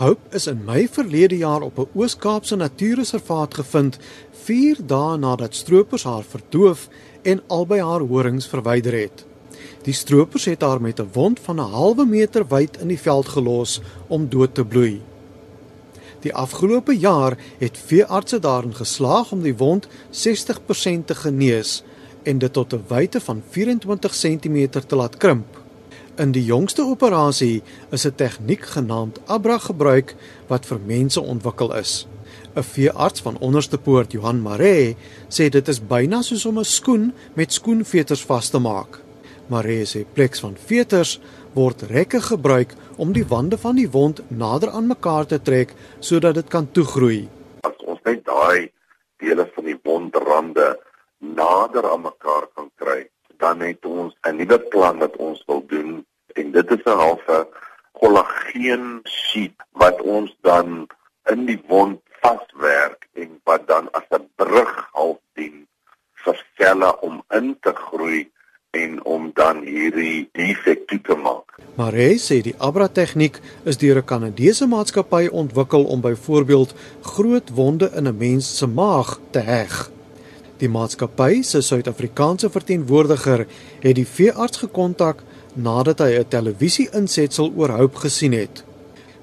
Hope is in Mei verlede jaar op 'n Oos-Kaapse natuurreservaat gevind, 4 dae nadat stroopers haar verdoof en albei haar horings verwyder het. Die stroopers het haar met 'n wond van 'n halwe meter wyd in die veld gelos om dood te bloei. Die afgelope jaar het veeartse daarin geslaag om die wond 60% te genees en dit tot 'n wyte van 24 cm te laat krimp. In die jongste operasie is 'n tegniek genaamd Abra gebruik wat vir mense ontwikkel is. 'n Veearts van Onderste Poort, Johan Maree, sê dit is byna soos om 'n skoen met skoenveters vas te maak. Maree sê pleks van veters word rekke gebruik om die wande van die wond nader aan mekaar te trek sodat dit kan toegroei. As ons net daai dele van die wondrade nader aan mekaar kan kry, dan het ons 'n nuwe plan wat ons wil doen en dit is 'n halfe kollageen sheet wat ons dan in die wond vaswerk en wat dan as 'n brug half dien vir selle om in te groei en om dan hierdie defek toe te maak. Maar hy sê die Abra tegniek is deur 'n Kanadese maatskappy ontwikkel om byvoorbeeld groot wonde in 'n mens se maag te heg. Die maatskappy se Suid-Afrikaanse verteenwoordiger het die veearts gekontak nadat hy 'n televisie-insetsel oor Hope gesien het.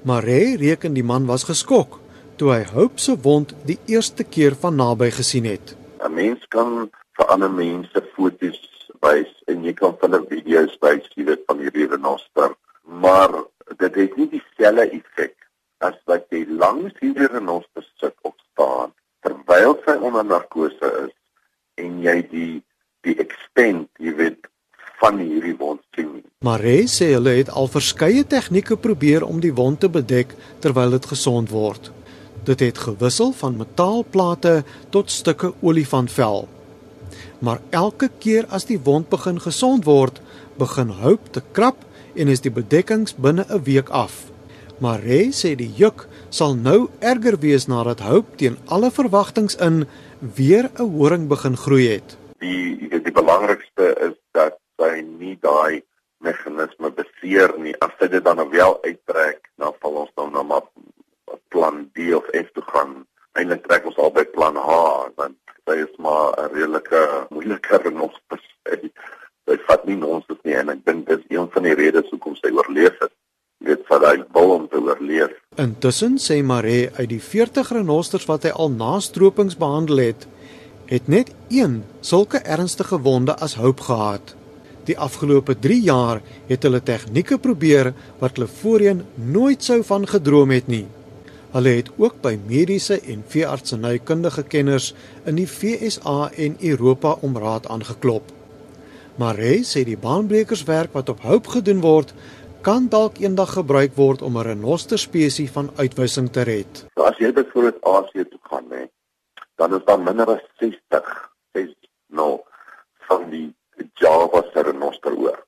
Maree reken die man was geskok toe hy Hope se wond die eerste keer van naby gesien het. 'n Mens kan vir ander mense foto's wys en jy kan hulle video's wys jy weet van hierdie renoster maar dit het nie dieselfde effek as wat jy langs hierdie renoster sit of staan terwyl sy onder narkose is en jy die die extent jy weet van hierdie wond sien Mare sê hulle het al verskeie tegnieke probeer om die wond te bedek terwyl dit gesond word. Dit het gewissel van metaalplate tot stukke olifantvel maar elke keer as die wond begin gesond word, begin Hope te krap en is die bedekkings binne 'n week af. Mare sê die juk sal nou erger wees nadat Hope teen alle verwagtinge in weer 'n horing begin groei het. Die die, die belangrikste is dat sy nie daai meganisme beseer nie. As dit dan wel uittrek, dan val ons dan nou maar plan D of F toe gaan. Eindelik trek ons al by plan H want sy is maar 'n redelike moeilike renoster. Sy vat nie nonsens nie en ek dink dis een van die redes hoekom sy oorleef het. Dit vir hy wil om te oorleef. Intussen sê Mare uit die 40 renosters wat hy al na stropings behandel het, het net een sulke ernstige wonde as hoop gehad. Die afgelope 3 jaar het hulle tegnieke probeer wat hulle voorheen nooit sou van gedroom het nie. Hulle het ook by mediese en veeartsenykundige kenners in die FSA en Europa om raad aangeklop. Maree sê die baanbrekerswerk wat op hoop gedoen word, kan dalk eendag gebruik word om 'n renoster spesies van uitwissing te red. So as jy byvoorbeeld Asië toe gaan, hè, dan is daar minder as 60, 60 nou van die Java se renoster oor.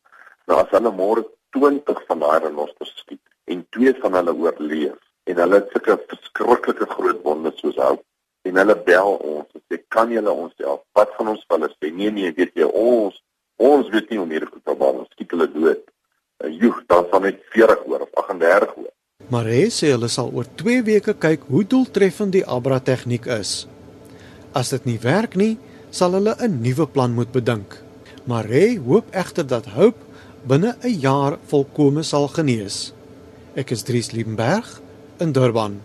Nou as hulle môre 20 van daai renosters skiet en twee van hulle oorleef, en hulle het sulke verskriklike groot wonde soos hou en hulle bel ons en sê kan julle ons help wat van ons hulle sê nee nee weet jy ons ons weet nie hoe meer goed daar ons skiet hulle dood joeg dan van net 40 oor of 38 oor. Maar hy sê hulle sal oor 2 weke kyk hoe doeltreffend die abra tegniek is. As dit nie werk nie sal hulle 'n nuwe plan moet bedink. Maar hy hoop egter dat hoop binne 'n jaar volkome sal genees. Ek is Dries Liebenberg in Durban.